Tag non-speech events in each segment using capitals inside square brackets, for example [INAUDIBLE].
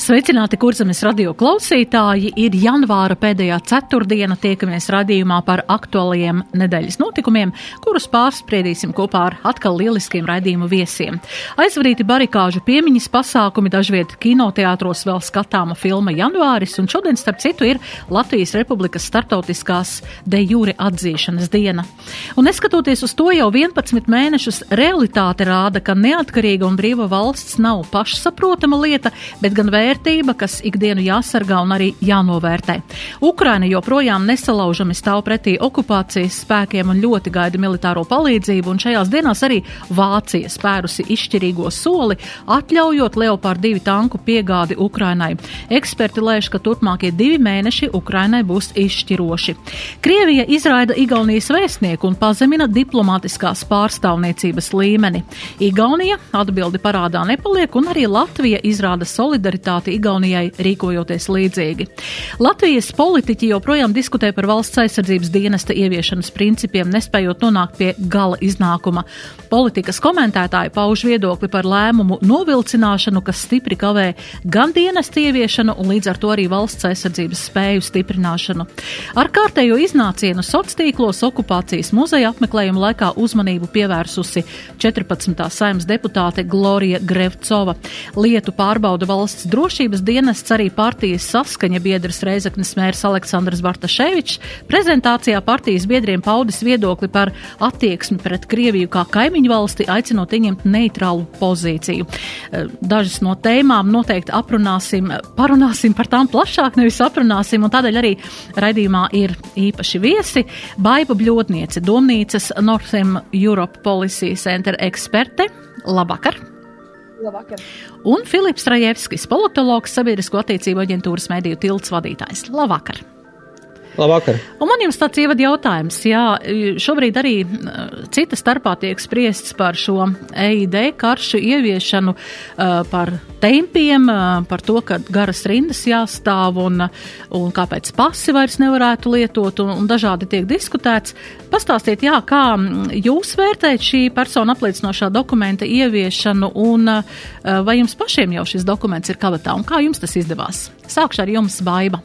Sveicināti, kurzemes radio klausītāji! Ir janvāra pēdējā ceturtdiena, tiekamies radījumā par aktuālajiem nedēļas notikumiem, kurus pārspriedīsim kopā ar atkal lieliskiem raidījumu viesiem. Aizvarīti barikāžu piemiņas pasākumi, dažviet kinoteātros vēl skatāma filma Janvāris, un šodien, starp citu, ir Latvijas Republikas startautiskās de jure atzīšanas diena. Un neskatoties uz to, jau 11 mēnešus realitāte rāda, ka neatkarīga un brīva valsts nav pašsaprotama lieta, bet gan vērtība vērtība, kas ikdienu jāsargā un arī jānovērtē. Ukraina joprojām nesalaužami stāv pretī okupācijas spēkiem un ļoti gaida militāro palīdzību, un šajās dienās arī Vācija spērusi izšķirīgo soli, atļaujot Leopard 2 tanku piegādi Ukrainai. Eksperti lēš, ka turpmākie divi mēneši Ukrainai būs izšķiroši. Krievija izraida Igaunijas vēstnieku un pazemina diplomātiskās pārstāvniecības līmeni. Igaunija atbildi parādā nepaliek, un arī Latvija izrāda solidaritāti solidaritāti Igaunijai rīkojoties līdzīgi. Latvijas politiķi joprojām diskutē par valsts aizsardzības dienesta ieviešanas principiem, nespējot nonākt pie gala iznākuma. Politikas komentētāji pauž viedokli par lēmumu novilcināšanu, kas stipri kavē gan dienesta ieviešanu un līdz ar to arī valsts aizsardzības spēju stiprināšanu. Ar kārtējo iznācienu sociālos okupācijas muzeja apmeklējuma laikā uzmanību pievērsusi 14. saimnes deputāte Glorija Grevcova. Lietu pārbauda valsts drošības drošības dienests arī partijas saskaņa biedrs Reizeknas mērs Aleksandrs Bartaševičs prezentācijā partijas biedriem paudis viedokli par attieksmi pret Krieviju kā kaimiņu valsti, aicinot ieņemt neitrālu pozīciju. Eh, dažas no tēmām noteikti aprunāsim, parunāsim par tām plašāk, nevis aprunāsim, un tādēļ arī raidījumā ir īpaši viesi Baiba Bļodniece, domnīcas Northern Europe Policy Center eksperte. Labvakar! Labvakar. Un Filips Rajevskis, politologs, sabiedrisko attiecību aģentūras mediju tilts vadītājs. Labvakar! Labvakar. Un man jums tāds ievada jautājums. Jā, šobrīd arī cita starpā tiek spriests par šo EID karšu ieviešanu, par tempiem, par to, ka garas rindas jāstāv un, un kāpēc pasi vairs nevarētu lietot un, un dažādi tiek diskutēts. Pastāstiet, jā, kā jūs vērtējat šī persona apliecinošā dokumenta ieviešanu un vai jums pašiem jau šis dokuments ir kabatā un kā jums tas izdevās? Sākšu ar jums, Baiba.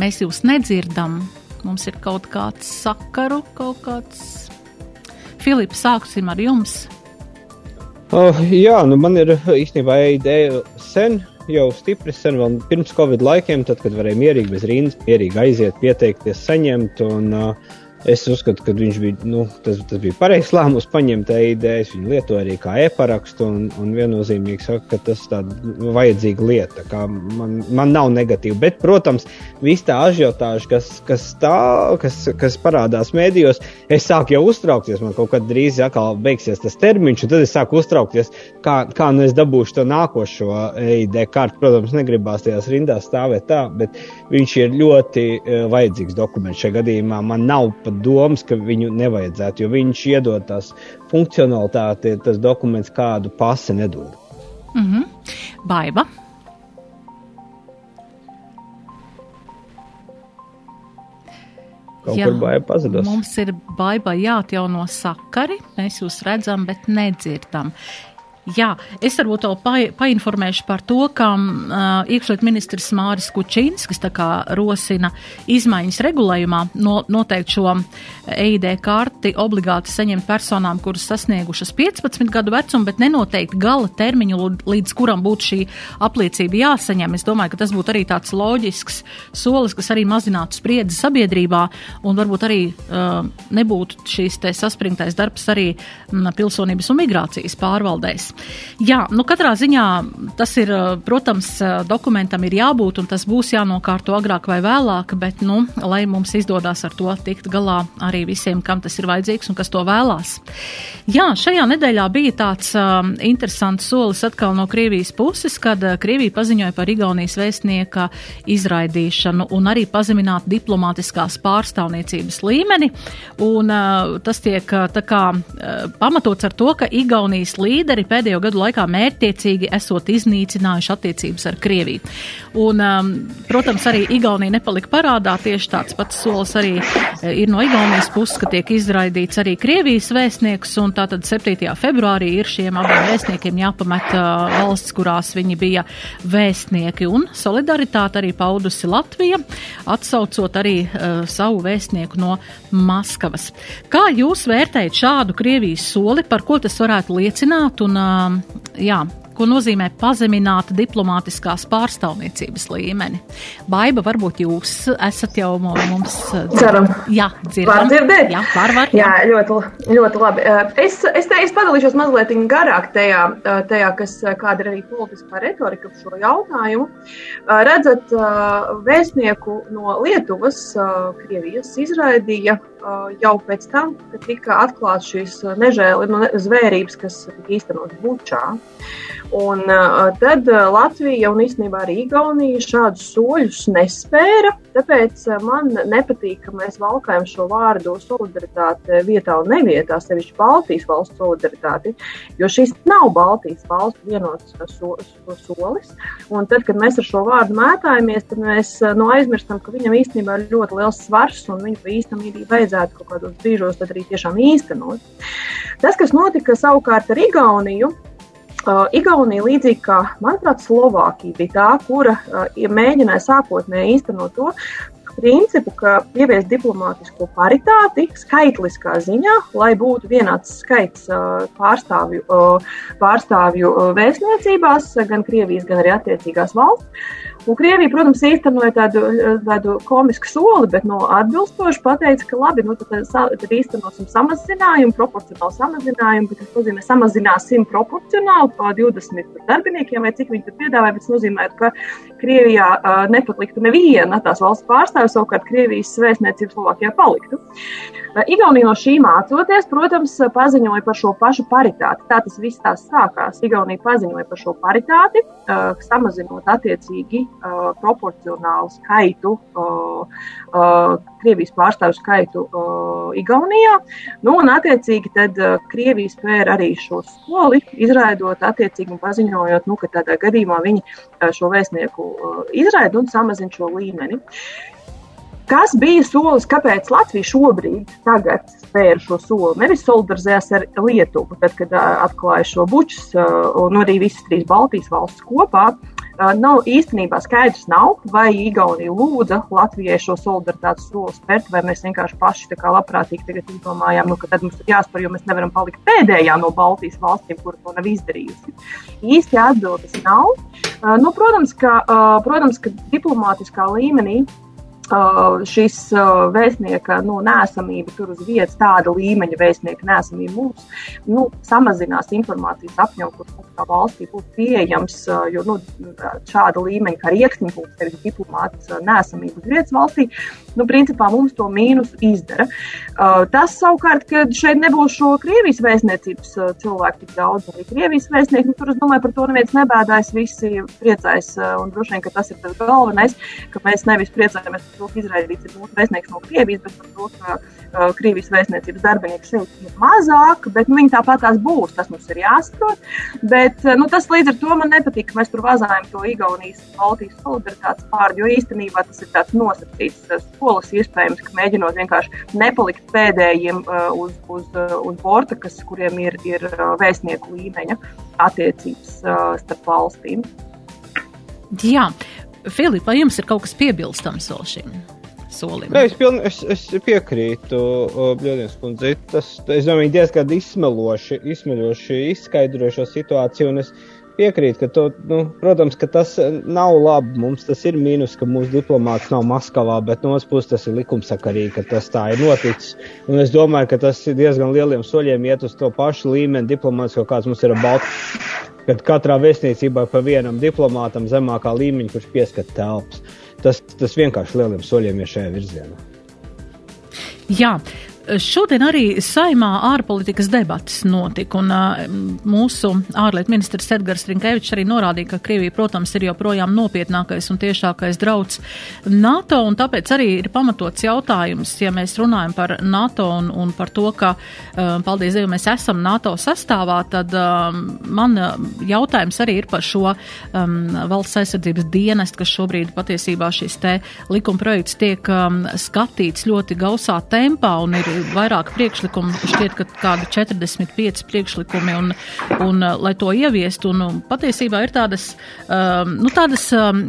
Mēs jūs nedzirdam. Mums ir kaut kāds sakaru, kaut kāds. Filips, sāksim ar jums. Uh, jā, nu man ir īstenībā ideja sen, jau stipri sen, vēl pirms Covid laikiem, tad, kad varēja mierīgi bez rindas, mierīgi aiziet, pieteikties, saņemt. Un, uh, Es uzskatu, ka viņš bija, nu, tas, tas bija pareizs lēmums paņemt idejas. Viņu lietoja arī kā e-parakstu un, un viennozīmīgi saka, ka tas ir tāda vajadzīga lieta. Man, man nav negatīva, bet, protams, viss tā ažiotāža, kas, kas, tā, kas, kas parādās mēdījos, es sāku jau uztraukties. Man kaut kad drīz atkal beigsies tas termiņš, un tad es sāku uztraukties, kā, kā nu es dabūšu to nākošo EID kartu. Protams, negribās tajās rindās stāvēt tā, bet viņš ir ļoti uh, vajadzīgs dokuments šajā gadījumā. Man nav pat domas, ka viņu nevajadzētu, jo viņš iedod tās funkcionalitāti, tas dokuments kādu pasi nedod. Mm -hmm. Baiba. Kaut Jā, kur baigta pazudus. Mums ir baigta jāatjauno sakari. Mēs jūs redzam, bet nedzirdam. Jā, es varbūt vēl pa, painformēšu par to, ka uh, iekšļiet ministrs Māris Kučinskis tā kā rosina izmaiņas regulējumā no, noteikt šo EID karti obligāti saņemt personām, kuras sasniegušas 15 gadu vecumu, bet nenoteikt gala termiņu, līdz kuram būtu šī apliecība jāsaņem. Es domāju, ka tas būtu arī tāds loģisks solis, kas arī mazinātu spriedzi sabiedrībā un varbūt arī uh, nebūtu šīs saspringtais darbs arī m, pilsonības un migrācijas pārvaldēs. Jā, nu katrā ziņā tas ir, protams, dokumentam ir jābūt un tas būs jānokārto agrāk vai vēlāk, bet, nu, lai mums izdodas ar to tikt galā arī visiem, kam tas ir vajadzīgs un kas to vēlās. Jā, šajā nedēļā bija tāds uh, interesants solis atkal no Krievijas puses, kad Krievija paziņoja par Igaunijas vēstnieka izraidīšanu un arī pazemināt diplomātiskās pārstāvniecības līmeni. Un, uh, tas tiek uh, tā kā uh, pamatots ar to, ka Igaunijas līderi pēdējo gadu laikā mērķtiecīgi esot iznīcinājuši attiecības ar Krieviju. Un, um, protams, arī Igaunija nepalika parādā. Tieši tāds pats solis arī uh, ir no Igaunijas puses, ka tiek izraidīts arī Krievijas vēstnieks. Un tātad 7. februārī ir šiem abiem vēstniekiem jāpamet uh, valsts, kurās viņi bija vēstnieki. Un solidaritāti arī paudusi Latvija, atsaucot arī uh, savu vēstnieku no Maskavas. Kā jūs vērtējat šādu Krievijas soli, par ko tas varētu liecināt? Un, jā, ko nozīmē pazemināt diplomātiskās pārstāvniecības līmeni. Baiba, varbūt jūs esat jau mums dzirdam. Jā, dzirdam. Dzirdēt? Jā, var, var. Jā, ļoti, ļoti labi. Es, es, te, es padalīšos mazliet garāk tajā, tajā, kas kāda ir arī politiskā retorika par šo jautājumu. Redzat, vēstnieku no Lietuvas, Krievijas izraidīja jau pēc tam, kad tika atklāts šīs nežēli, nu, zvērības, kas īstenot Bučā. Un tad Latvija un īstenībā arī Igaunija šādus soļus nespēra. Tāpēc man nepatīk, ka mēs valkājam šo vārdu solidaritāte vietā un nevietā, sevišķi Baltijas valsts solidaritāti, jo šis nav Baltijas valsts vienots so, so, solis. Un tad, kad mēs ar šo vārdu mētājamies, tad mēs no aizmirstam, ka viņam īstenībā ir ļoti liels svars un viņu īstenībā vajadzētu kaut kādos brīžos arī tiešām īstenot. Tas, kas notika savukārt ar Igauniju, Uh, Igaunija, līdzīgi kā, manuprāt, Slovākija, bija tā, kura uh, mēģināja sākotnēji īstenot to principu, ka ievies diplomātisko paritāti skaitliskā ziņā, lai būtu vienāds skaits uh, pārstāvju, pārstāvju vēstniecībās, gan Krievijas, gan arī attiecīgās valsts. Un Krievija, protams, īstenoja tādu, tādu komisku soli, bet no atbilstoši pateica, ka labi, nu, tad, tad īstenosim samazinājumu, proporcionālu samazinājumu, bet tas nozīmē samazināsim proporcionāli pa 20 darbiniekiem vai cik viņi tur piedāvāja, bet tas nozīmē, ka Krievijā uh, nepatliktu neviena tās valsts pārstāvja, savukārt Krievijas vēstniecība Slovākijā paliktu. Igaunija no šī mācoties, protams, paziņoja par šo pašu paritāti. Tā tas viss tās sākās. Igaunija paziņoja par šo paritāti, uh, samazinot attiecīgi uh, proporcionālu skaitu, uh, uh, Krievijas pārstāvju skaitu uh, Igaunijā. Nu, un, attiecīgi, tad uh, Krievija spēra arī šo skoli, izraidot attiecīgi un paziņojot, nu, ka tādā gadījumā viņi uh, šo vēstnieku uh, izraida un samazina šo līmeni. Kas bija solis, kāpēc Latvija šobrīd spēra šo soli? Nevis solidarizējās ar Lietuvu, tad, kad atklāja šo bučus, un arī visas trīs Baltijas valstis kopā. Nav īstenībā skaidrs, nav, vai Igaunija lūdza Latvijai šo solidaritātes soli spērt, vai mēs vienkārši paši labprātīgi izdomājām, nu, ka tad mums ir jāspēr, jo mēs nevaram palikt pēdējā no Baltijas valstīm, kur to nav izdarījusi. Īsti atbildes nav. Nu, protams, ka, protams, ka diplomātiskā līmenī šis vēstnieka nu, nēsamība tur uz vietas, tāda līmeņa vēstnieka nēsamība mums nu, samazinās informācijas apjomu, kurš mums kā valstī būtu pieejams. Jo nu, šāda līmeņa, kā rīkstiņš, tevis diplomāts nēsamība uz vietas valstī, nu, principā mums to mīnus izdara. Tas savukārt, ka šeit nebūs šo Krievijas vēstniecības cilvēku tik daudz, arī Krievijas vēstnieki, nu, tur es domāju, par to neviens nebēdājas, visi priecājas, un droši vien, ka tas ir tas galvenais, ka mēs nevis priecājamies to, ka izraidīts ir mūsu vēstnieks no Krievijas, bet par to, ka uh, Krievijas vēstniecības darbinieki šeit ir mazāk, bet nu, viņi tāpat tās būs. Tas mums ir jāsaprot. Bet uh, nu, tas līdz ar to man nepatīk, ka mēs tur vazājam to Igaunijas Baltijas solidaritātes pārdu, jo īstenībā tas ir tāds nosacīts uh, solis, iespējams, ka mēģinot vienkārši nepalikt pēdējiem uh, uz, uz, uh, uz borta, kas, kuriem ir, ir uh, vēstnieku līmeņa attiecības uh, starp valstīm. Jā, Filipa, jums ir kaut kas piebilstams vēl šim? Solim. Nē, es, piln, es, es piekrītu Bļodienas kundzei. Tas, es domāju, diezgan izsmeloši, izsmeļoši izskaidro šo situāciju, un es piekrītu, ka, to, nu, protams, ka tas nav labi. Mums tas ir mīnus, ka mūsu diplomāts nav Maskavā, bet no otras puses tas ir likumsakarīgi, ka tas tā ir noticis. Un es domāju, ka tas ir diezgan lieliem soļiem iet uz to pašu līmeni diplomāts, kāds mums ir Baltkrievijā. Kad katrā vēstniecībā pa vienam diplomātam zemākā līmeņa, kurš pieskat telpas. Tas, tas vienkārši lieliem soļiem ir šajā virzienā. Jā, Šodien arī saimā ārpolitikas debatas notika, un uh, mūsu ārlietu ministrs Edgars Rinkevičs arī norādīja, ka Krievija, protams, ir joprojām nopietnākais un tiešākais drauds NATO, un tāpēc arī ir pamatots jautājums, ja mēs runājam par NATO un, un par to, ka, uh, paldies Dievam, mēs esam NATO sastāvā, tad uh, man jautājums arī ir par šo um, valsts aizsardzības dienestu, kas šobrīd patiesībā šis te likuma projekts tiek um, skatīts ļoti gausā tempā un ir vairāk priekšlikumu, šķiet, ka kādi 45 priekšlikumi, un, un uh, lai to ieviestu, un, patiesībā ir tādas, um, nu tādas um,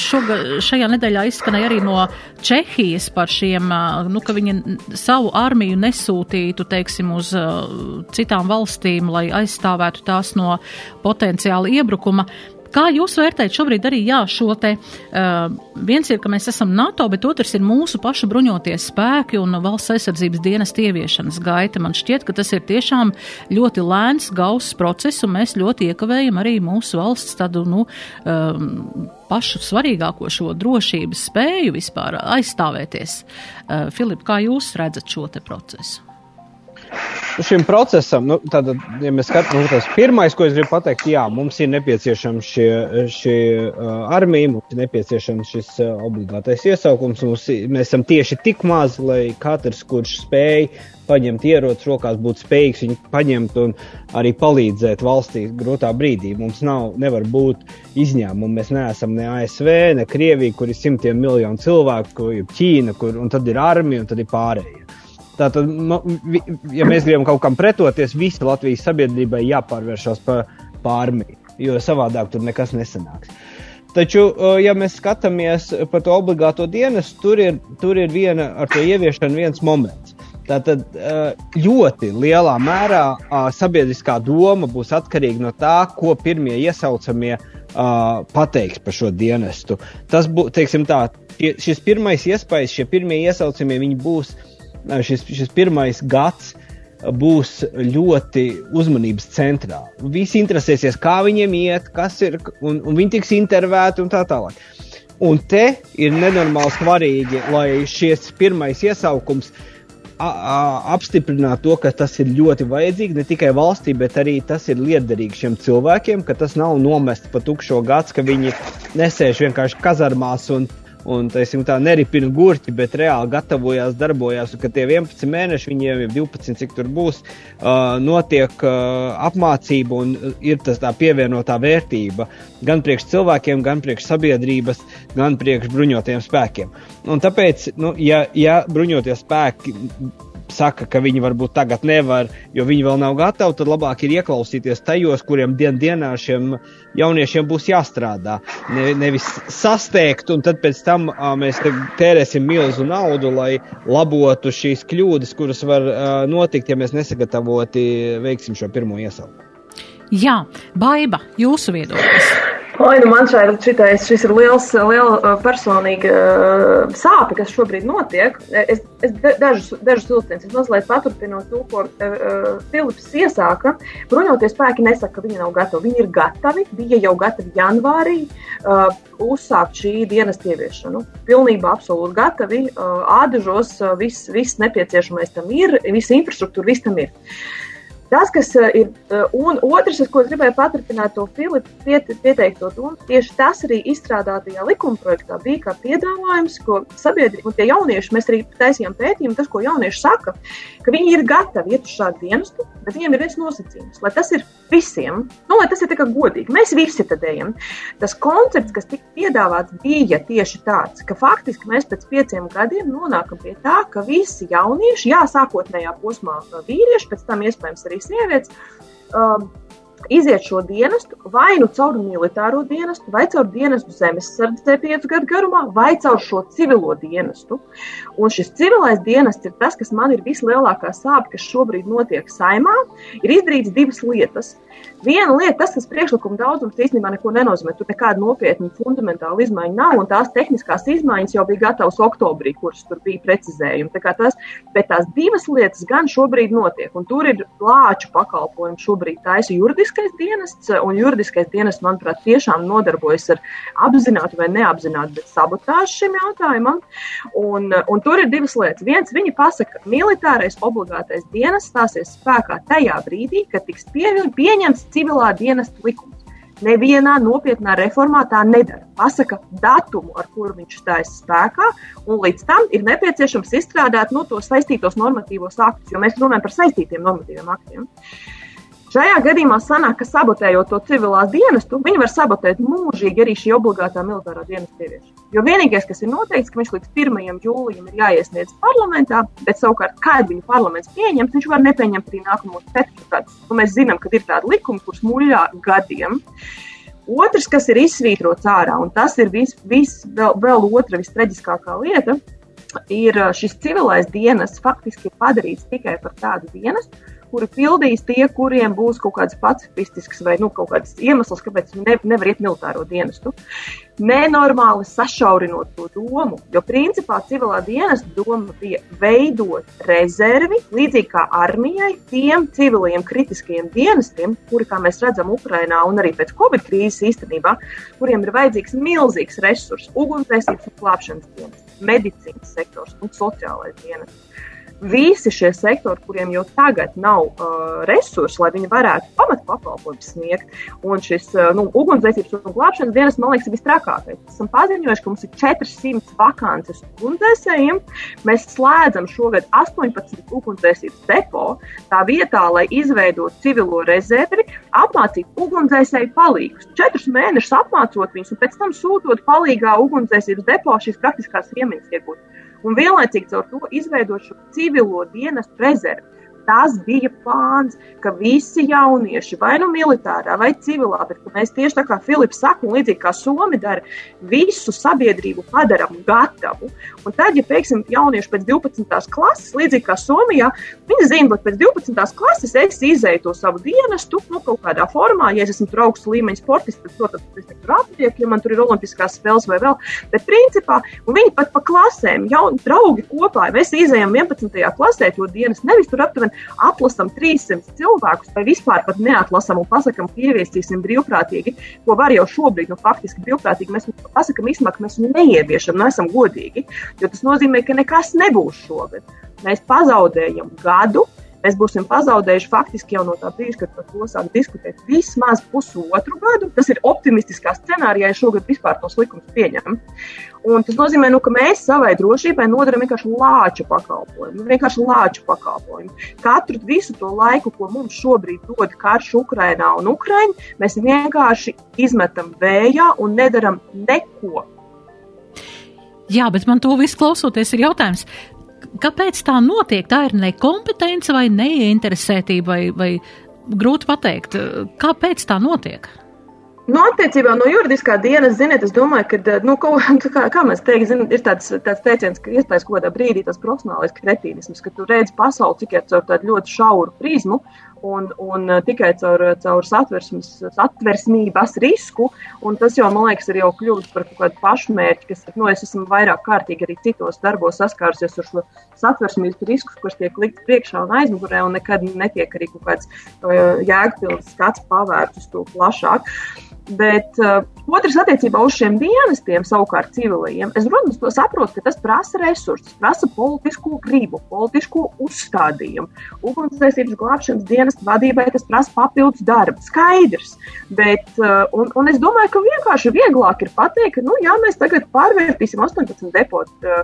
šoga, šajā nedēļā izskanēja arī no Čehijas par šiem, uh, nu, ka viņi savu armiju nesūtītu, teiksim, uz uh, citām valstīm, lai aizstāvētu tās no potenciāla iebrukuma. Kā jūs vērtējat šobrīd arī jā, šo te, uh, viens ir, ka mēs esam NATO, bet otrs ir mūsu pašu bruņoties spēki un valsts aizsardzības dienas ieviešanas gaita. Man šķiet, ka tas ir tiešām ļoti lēns, gauss process, un mēs ļoti iekavējam arī mūsu valsts tādu, nu, um, pašu svarīgāko šo drošības spēju vispār aizstāvēties. Uh, Filip, kā jūs redzat šo te procesu? Šim procesam, nu, tad, ja mēs skatāmies, nu, tas pirmais, ko es gribu pateikt, jā, mums ir nepieciešams šie, šie uh, armija, mums ir nepieciešams šis uh, obligātais iesaukums. Mums, mēs esam tieši tik maz, lai katrs, kurš spēj paņemt ieroci rokās, būtu spējīgs viņu paņemt un arī palīdzēt valstī grūtā brīdī. Mums nav, nevar būt izņēmumu. Mēs neesam ne ASV, ne Krievija, kur ir simtiem miljonu cilvēku, kur ir Ķīna, kur, un tad ir armija, un tad ir pārējie. Tātad, nu, ja mēs gribam kaut kam pretoties, visa Latvijas sabiedrībai jāpārvēršas par pārmiju, jo savādāk tur nekas nesanāks. Taču, ja mēs skatāmies par to obligāto dienas, tur ir, tur ir viena ar to ieviešanu viens moments. Tātad ļoti lielā mērā sabiedriskā doma būs atkarīga no tā, ko pirmie iesaucamie pateiks par šo dienestu. Tas būs, teiksim tā, šis pirmais iespējas, šie pirmie iesaucamie, viņi būs šis, šis pirmais gads būs ļoti uzmanības centrā. Visi interesēsies, kā viņiem iet, kas ir, un, un viņi tiks intervēti un tā tālāk. Un te ir nenormāli svarīgi, lai šis pirmais iesaukums apstiprinātu to, ka tas ir ļoti vajadzīgi ne tikai valstī, bet arī tas ir liederīgi šiem cilvēkiem, ka tas nav nomests pa tukšo gads, ka viņi nesēž vienkārši kazarmās un, un teiksim, tā neripina gurķi, bet reāli gatavojās, darbojās. Un, kad tie 11 mēneši, viņiem ir 12, cik tur būs, uh, notiek uh, apmācība un ir tas tā pievienotā vērtība gan priekš cilvēkiem, gan priekš sabiedrības, gan priekš bruņotajiem spēkiem. Un tāpēc, nu, ja, ja bruņotie spēki saka, ka viņi varbūt tagad nevar, jo viņi vēl nav gatavi, tad labāk ir ieklausīties tajos, kuriem dien dienā šiem jauniešiem būs jāstrādā. Ne, nevis sasteigt, un tad pēc tam a, mēs tērēsim milzu naudu, lai labotu šīs kļūdas, kuras var a, notikt, ja mēs nesagatavoti veiksim šo pirmo iesaukumu. Jā, Baiba, jūsu viedoklis. Oi, nu man šeit šitais, šis ir liels, liela personīga uh, sāpe, kas šobrīd notiek. Es, es dažus, dažus vilcienus mazliet paturpinot to, ko uh, Filips iesāka. Bruņoties spēki nesaka, ka viņi nav gatavi. Viņi ir gatavi, bija jau gatavi janvārī uh, uzsākt šī dienas ieviešanu. Pilnībā absolūti gatavi. Uh, Ādažos uh, viss, viss nepieciešamais tam ir, visa infrastruktūra, viss tam ir. Uh, Tas, kas eh, ir, eh, un otrs, ko es gribēju paturpināt to Filipu piet, pieteikto domu, tieši tas arī izstrādātajā likumprojektā bija kā piedāvājums, ko sabiedrība un tie jaunieši, mēs arī taisījām pētījumu, tas, ko jaunieši saka, ka viņi ir gatavi iet uz šādu dienestu, bet viņiem ir viens nosacījums, lai tas ir visiem, nu, lai tas ir tikai godīgi. Mēs visi tad ejam. Tas koncepts, kas tika piedāvāts, bija tieši tāds, ka faktiski mēs pēc pieciem gadiem nonākam pie tā, ka visi jaunieši, jā, sākotnējā posmā vīrieši, pēc tam iespējams arī arī sievietes. Um, iziet šo dienestu vai nu caur militāro dienestu, vai caur dienestu zemesardzē piecu gadu garumā, vai caur šo civilo dienestu. Un šis civilais dienests ir tas, kas man ir vislielākā sāpe, kas šobrīd notiek saimā. Ir izdarīts divas lietas. Viena lieta, tas, kas priekšlikuma daudzums īstenībā neko nenozīmē. Tur nekāda nopietna fundamentāla izmaiņa nav, un tās tehniskās izmaiņas jau bija gatavas oktobrī, kuras tur bija precizējumi. Tā tas, bet tās divas lietas gan šobrīd notiek, un tur ir lāču pakalpojumi. Šobrīd taisa juridiskais dienests, un juridiskais dienests, manuprāt, tiešām nodarbojas ar apzinātu vai neapzinātu sabotāžu šim jautājumam. Un, un tur ir divas lietas. Viens, viņi pasaka, ka militārais obligātais dienests stāsies spēkā tajā brīdī, kad tiks pieņemts civilā dienesta likums. Nevienā nopietnā reformā tā nedara. Pasaka datumu, ar kuru viņš stājas spēkā, un līdz tam ir nepieciešams izstrādāt no nu, tos saistītos normatīvos aktus, jo mēs runājam par saistītiem normatīviem aktiem. Šajā gadījumā sanāk, ka sabotējot to civilās dienestu, viņi var sabotēt mūžīgi arī šī obligātā militārā dienesta ieviešanu. Jo vienīgais, kas ir noteikts, ka viņš līdz 1. jūlijam ir jāiesniedz parlamentā, bet savukārt, kad viņu parlaments pieņems, viņš var nepieņemt arī nākamos četrus gadus. Nu, mēs zinām, ka ir tādi likumi, kurus muļā gadiem. Otrs, kas ir izsvītrots ārā, un tas ir vis, vis, vēl, vēl otra vistraģiskākā lieta, ir šis civilais dienests faktiski padarīts tikai par tādu dienestu, kuri pildīs tie, kuriem būs kaut kāds pacifistisks vai nu, kaut kāds iemesls, kāpēc ne, nevar iet militāro dienestu. Nenormāli sašaurinot to domu, jo principā civilā dienesta doma bija veidot rezervi, līdzīgi kā armijai, tiem civiliem kritiskajiem dienestiem, kuri, kā mēs redzam, Ukrainā un arī pēc Covid krīzes īstenībā, kuriem ir vajadzīgs milzīgs resurss, ugunsdzēsības un glābšanas dienas, medicīnas sektors un sociālais dienests visi šie sektori, kuriem jau tagad nav uh, resursi, lai viņi varētu pamatpakalpojumus sniegt. Un šis uh, nu, ugunsdzēsības un glābšanas dienas, man liekas, ir visstrakākais. Esam paziņojuši, ka mums ir 400 vakances ugunsdzēsējiem. Mēs slēdzam šogad 18 ugunsdzēsības depo. Tā vietā, lai izveidotu civilo rezervi, apmācītu ugunsdzēsēju palīgus. Četrus mēnešus apmācot viņus un pēc tam sūtot palīgā ugunsdzēsības depo šīs praktiskās iemaņas iegūt un vienlaicīgi caur to izveidot šo civilo dienestu rezervi. Tas bija plāns, ka visi jaunieši, vai nu militārā, vai civilā, bet mēs tieši tā kā Filips saka, un līdzīgi kā Somi dara, visu sabiedrību padaram gatavu. Un tad, ja, piemēram, jaunieši pēc 12. klases, līdzīgi kā Somijā, viņi zina, ka pēc 12. klases es izēju to savu dienestu, nu, kaut kādā formā, ja es esmu augsts līmeņa sportists, tad, protams, es tur aptieku, ja man tur ir olimpiskās spēles vai vēl. Bet, principā, viņi pat pa klasēm, jau draugi kopā, mēs izējām 11. klasē to dienas, nevis tur aptuveni atlasām 300 cilvēkus, vai vispār pat neatlasām un pasakām, ka ieviesīsim brīvprātīgi, ko var jau šobrīd, nu, faktiski brīvprātīgi mēs īstenībā, ka mēs neieviešam, neesam godīgi, jo tas nozīmē, ka nekas nebūs šogad. Mēs pazaudējam gadu, mēs būsim pazaudējuši faktiski jau no tā brīža, kad par to sāk diskutēt vismaz pusotru gadu. Tas ir optimistiskā scenārijā, ja šogad vispār tos likumus pieņem. Un tas nozīmē, nu, ka mēs savai drošībai nodaram vienkārši lāču pakalpojumu. Vienkārši lāču pakalpojumu. Katru visu to laiku, ko mums šobrīd dod karš Ukrainā un Ukraiņa, mēs vienkārši izmetam vējā un nedaram neko. Jā, bet man to visu klausoties, ir jautājums, Kāpēc tā notiek? Tā ir nekompetence vai neinteresētība, vai, vai grūti pateikt, kāpēc tā notiek? Nu, attiecībā no juridiskā dienas, ziniet, es domāju, ka, nu, kaut, [LAUGHS] kā, kā mēs teiktu, zin, ir tāds, tāds teiciens, ka iespējas kaut kādā brīdī tas profesionālais kretīnisms, ka tu redzi pasauli tikai caur tādu ļoti šauru prizmu, un, un uh, tikai caur, caur satversmības risku. Tas jau, man liekas, ir jau kļuvis par kaut kādu pašmērķi, kas, nu, es esmu vairāk kārtīgi arī citos darbos saskārusies ar šo satversmības risku, kas tiek likt priekšā un aizmugurē, un nekad netiek arī kaut kāds uh, jēgpilns skats pavērts uz to plašāk. Bet uh, otrs attiecībā uz šiem dienestiem, savukārt civilajiem, es, protams, to saprotu, ka tas prasa resursus, prasa politisko gribu, politisko uzstādījumu. Ugunsdzēsības glābšanas dienesta vadībai tas prasa papildus darbu. Skaidrs. Bet, uh, un, un es domāju, ka vienkārši vieglāk ir pateikt, ka, nu, jā, mēs tagad pārvērtīsim 18 depotu uh,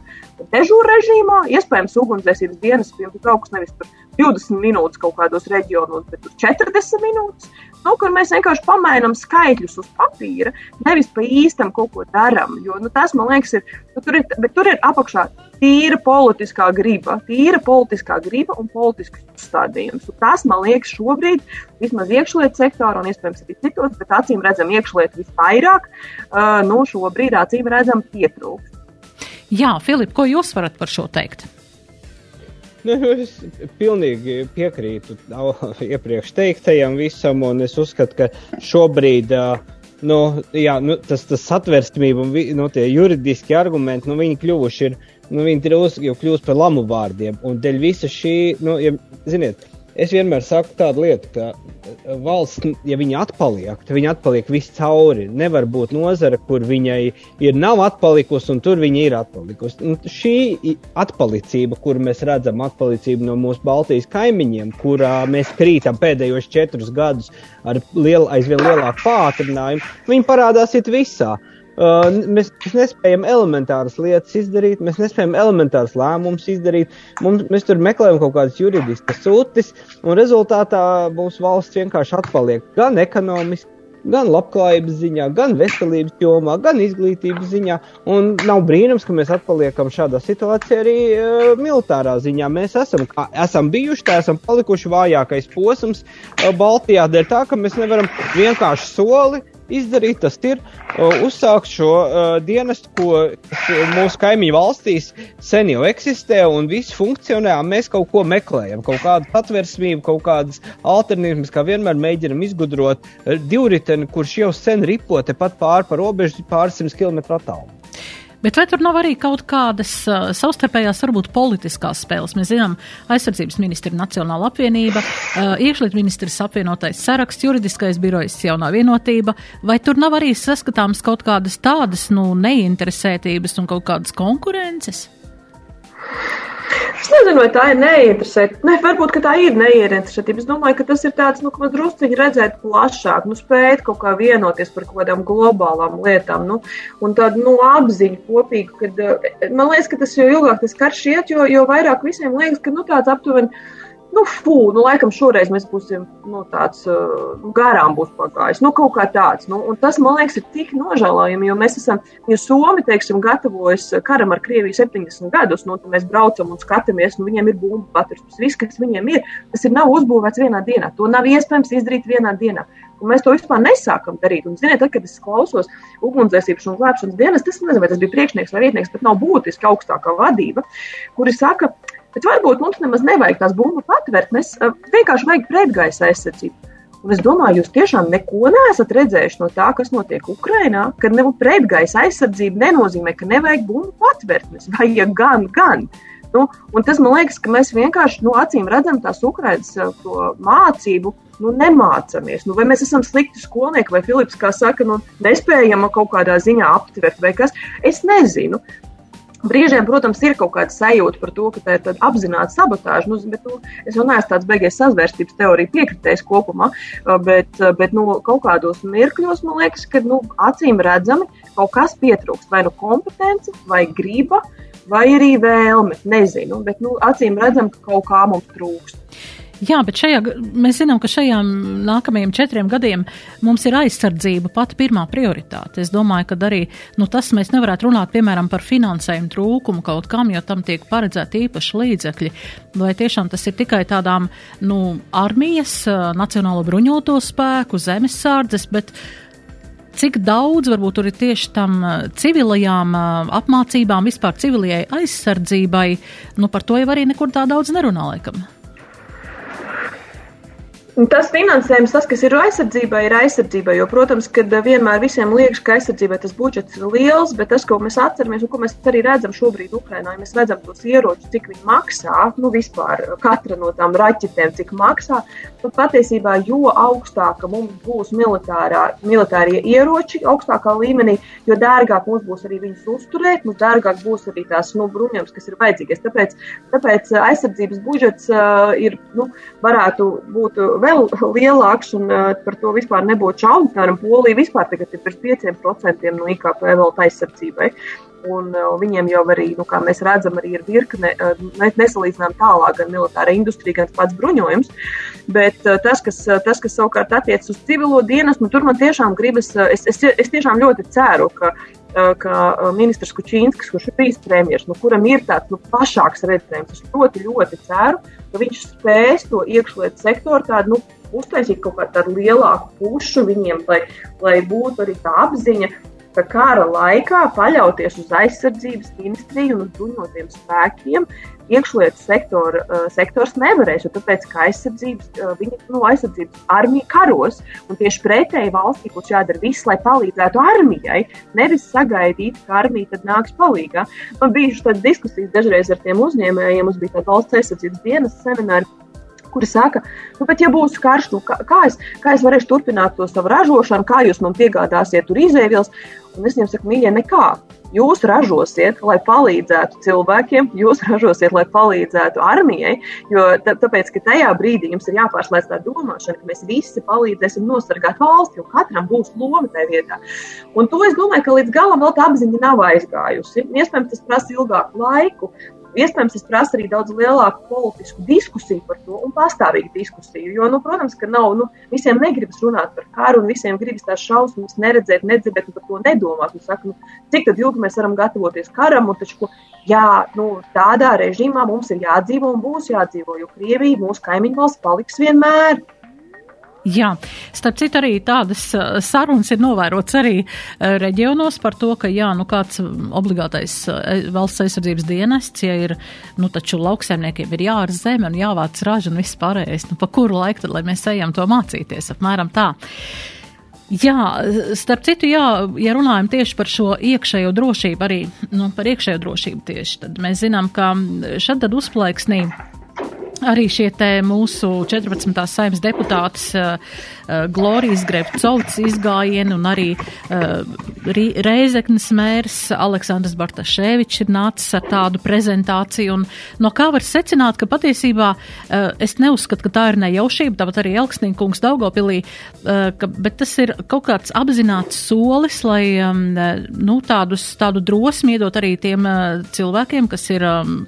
dežūru režīmā, iespējams, ugunsdzēsības dienas kaut kas nevis par 20 minūtes kaut kādos reģionos, bet 40 minūtes. Nu, kur mēs vienkārši pamainām skaitļus uz papīra, nevis pa īstam kaut ko darām. Jo nu, tas, man liekas, ir, nu, tur ir, tur ir apakšā tīra politiskā griba, tīra politiskā griba un politisks uzstādījums. Un tas, man liekas, šobrīd, vismaz iekšlietu sektorā un iespējams arī citos, bet acīm redzam, iekšlietu visvairāk, uh, nu, šobrīd acīm redzam pietrūkst. Jā, Filip, ko jūs varat par šo teikt? [LAUGHS] Nu, es pilnīgi piekrītu [LAUGHS] iepriekš teiktajam visam, un es uzskatu, ka šobrīd nu, jā, nu, tas, tas satversmība un nu, tie juridiski argumenti, nu, viņi kļuvuši ir, nu, viņi drusku jau kļūst par lamu vārdiem, un dēļ visa šī, nu, ja, ziniet, Es vienmēr saku tādu lietu, ka eh, valsts, ja viņa atpaliek, tad viņa atpaliek viscauri. Nevar būt nozara, kur viņai ir nav atpalikusi, un tur viņa ir atpalikusi. Un šī atpalicība, kur mēs redzam atpalicību no mūsu Baltijas kaimiņiem, kurā mēs krītam pēdējos četrus gadus ar lielu, aizvien lielāku pātrinājumu, viņi parādās it visā. Uh, mēs, mēs nespējam elementāras lietas izdarīt, mēs nespējam elementāras lēmumus izdarīt. Mums, mēs tur meklējam kaut kādas juridiskas sūtis, un rezultātā mūsu valsts vienkārši atpaliek gan ekonomiski, gan labklājības ziņā, gan veselības jomā, gan izglītības ziņā. Un nav brīnums, ka mēs atpaliekam šādā situācijā arī uh, militārā ziņā. Mēs esam, kā, esam bijuši, tā esam palikuši vājākais posms uh, Baltijā, dēļ tā, ka mēs nevaram vienkārši soli izdarīt, tas ir uzsākt šo uh, dienestu, ko mūsu kaimiņu valstīs sen jau eksistē un viss funkcionē. Mēs kaut ko meklējam, kaut kādu patvērsmību, kaut kādas alternatīvas, kā vienmēr mēģinam izgudrot divriteni, kurš jau sen ripo tepat pāri par robežu pāris simt kilometru attālumu. Bet vai tur nav arī kaut kādas uh, savstarpējās, varbūt politiskās spēles? Mēs zinām, aizsardzības ministra Nacionāla apvienība, uh, iekšlietu ministrs apvienotais saraksts, juridiskais birojs jaunā vienotība. Vai tur nav arī saskatāms kaut kādas tādas, nu, neinteresētības un kaut kādas konkurences? Es nezinu, vai tā ir neinteresētība. Ne, varbūt tā ir neinteresētība. Es domāju, ka tas ir tāds, nu, ka mēs druskuļi redzēt plašāk, nu, spēt kaut kā vienoties par kaut kādām globālām lietām. Nu, un tādu nu, apziņu kopīgu, kad man liekas, ka tas jo ilgāk tas karš iet, jo, jo vairāk visiem liekas, ka nu, tāds aptuveni nu, fū, nu, laikam šoreiz mēs būsim nu, tāds uh, garām būs pagājis. Nu, kaut kā tāds. Nu, un tas, man liekas, ir tik nožēlojami, jo mēs esam, ja Somi, teiksim, gatavojas karam ar Krieviju 70 gadus, nu, tad mēs braucam un skatāmies, nu, viņiem ir bumbu tas viss, kas viņiem ir, tas ir nav uzbūvēts vienā dienā. To nav iespējams izdarīt vienā dienā. Un mēs to vispār nesākam darīt. Un, ziniet, tad, kad es klausos ugunsdzēsības un glābšanas dienas, tas nezinu, vai tas bija priekšnieks vai vietnieks, bet nav būtiski augstākā vadība, kuri saka, ka Bet varbūt mums nemaz nevajag tās bumbu patvert, mēs uh, vienkārši vajag pretgaisa aizsardzību. Un es domāju, jūs tiešām neko neesat redzējuši no tā, kas notiek Ukrajinā, kad nu, pretgaisa aizsardzība nenozīmē, ka nevajag bumbu patvert. Mēs vajag gan, gan. Nu, tas man liekas, ka mēs vienkārši nu, acīm redzam tās Ukraiņas mācību, nu, nemācāmies. Nu, vai mēs esam slikti skolnieki, vai Filips, kā saka, nu, nespējam kaut kādā ziņā aptvert, vai kas. Es nezinu. Brīžiem, protams, ir kaut kāda sajūta par to, ka tā ir apzināta sabotāža. Nu, bet, nu, es jau neesmu tāds beigies sazvērstības teorija piekritējis kopumā, bet, bet nu, kaut kādos mirkļos man liekas, ka nu, acīm redzami kaut kas pietrūkst. Vai nu kompetence, vai griba, vai arī vēlme. Nezinu, bet nu, acīm redzam, ka kaut kā mums trūkst. Jā, bet šajā, mēs zinām, ka šajām nākamajiem četriem gadiem mums ir aizsardzība pati pirmā prioritāte. Es domāju, ka arī nu, tas mēs nevarētu runāt, piemēram, par finansējumu trūkumu kaut kam, jo tam tiek paredzēti īpaši līdzekļi. Vai tiešām tas ir tikai tādām nu, armijas, nacionālo bruņoto spēku, zemesārdzes, bet cik daudz varbūt tur ir tieši tam civilajām apmācībām, vispār civilajai aizsardzībai, nu par to jau arī nekur tā daudz nerunā laikam. Tas finansējums, tas, kas ir aizsardzībai, ir aizsardzībai. Jo, protams, ka eh, vienmēr visiem liekas, ka aizsardzībai tas budžets ir liels, bet tas, ko mēs atceramies un ko mēs arī redzam šobrīd Ukrajinā, ja mēs redzam tos ieročus, cik viņi maksā, nu vispār katra no tām raķetēm, cik maksā, tad patiesībā jo augstāka mums būs militārā, militārie ieroči, augstākā līmenī, jo dārgāk mums būs arī viņus uzturēt, mums dārgāk būs arī tās nu, bruņojums, kas ir vajadzīgais. Tāpēc, tāpēc aizsardzības budžets uh, ir, nu, varētu būt vēl lielāks, un uh, par to vispār nebūtu šaubu. Piemēram, Polija vispār tagad ir pirms 5% no IKP vēl aizsardzībai. Un, uh, viņiem jau arī, nu, kā mēs redzam, arī ir virkne uh, nesalīdzinām tālāk, gan militārā industrija, gan pats bruņojums. Bet uh, tas, kas, uh, tas, kas savukārt attiecas uz civilo dienas, nu, tur man tiešām gribas, uh, es, es, es tiešām ļoti ceru, ka ka ministrs Kučīnskis, kurš ir bijis premjerministrs, nu, kuram ir tāds nu, plašāks redzējums, es ļoti, ļoti ceru, ka viņš spēs to iekšlietu sektoru tādu nu, uztaisīt kaut kādu lielāku pušu viņiem, lai, lai būtu arī tā apziņa, ka kara laikā paļauties uz aizsardzības ministriju un uz bruņotiem spēkiem iekšlietu sektora, uh, sektors nevarēs, jo tāpēc, ka aizsardzības, uh, viņa, nu, aizsardzības armija karos, un tieši pretēji valstī būs jādara viss, lai palīdzētu armijai, nevis sagaidīt, ka armija tad nāks palīgā. Man bija tādas diskusijas dažreiz ar tiem uzņēmējiem, mums bija tāda valsts aizsardzības dienas semināri, kuri saka, nu, bet, ja būs karš, nu, kā, kā, es, kā es varēšu turpināt to savu ražošanu, kā jūs man piegādāsiet tur izēvielas. Un es viņiem saku, mīļie, nekā. Jūs ražosiet, lai palīdzētu cilvēkiem, jūs [LAUGHS] ražosiet, lai palīdzētu armijai. Jo tāpēc, ka tajā brīdī jums ir jāpārslēdz tā domāšana, ka mēs visi palīdzēsim nosargāt valsti, jo katram būs loma tajā vietā. Un to es domāju, ka līdz galam vēl tā apziņa nav aizgājusi. Iespējams, tas prasa ilgāku laiku, Iespējams, tas prasa arī daudz lielāku politisku diskusiju par to un pastāvīgu diskusiju. Jo, nu, protams, ka nav, nu, visiem negribas runāt par karu, un visiem gribas tās šausmas neredzēt, nedzirdēt un par to nedomāt. Un saka, nu, cik ilgi mēs varam gatavoties karam, un taču, jā, nu, tādā režīmā mums ir jādzīvo un būs jādzīvo, jo Krievija, mūsu kaimiņu valsts, paliks vienmēr. Jā, starp citu arī tādas uh, sarunas ir novērots arī uh, reģionos par to, ka jā, nu kāds obligātais uh, valsts aizsardzības dienests, ja ir, nu taču lauksaimniekiem ir jāar zeme un jāvāc raža un viss pārējais, nu pa kuru laiku tad, lai mēs ejam to mācīties, apmēram tā. Jā, starp citu, jā, ja runājam tieši par šo iekšējo drošību, arī nu, par iekšējo drošību tieši, tad mēs zinām, ka šad tad uzplaiksnī arī šie mūsu 14. saimnes deputātis uh, Glorijas Grevcovs izgājieni un arī uh, Reizeknas mērs Aleksandrs Bartaševičs ir nācis ar tādu prezentāciju. Un no kā var secināt, ka patiesībā uh, es neuzskatu, ka tā ir nejaušība, tāpat arī Elksnīkungs Daugopilī, ka, bet tas ir kaut kāds apzināts solis, lai um, nu, tādus, tādu drosmi iedot arī tiem cilvēkiem, kas ir um,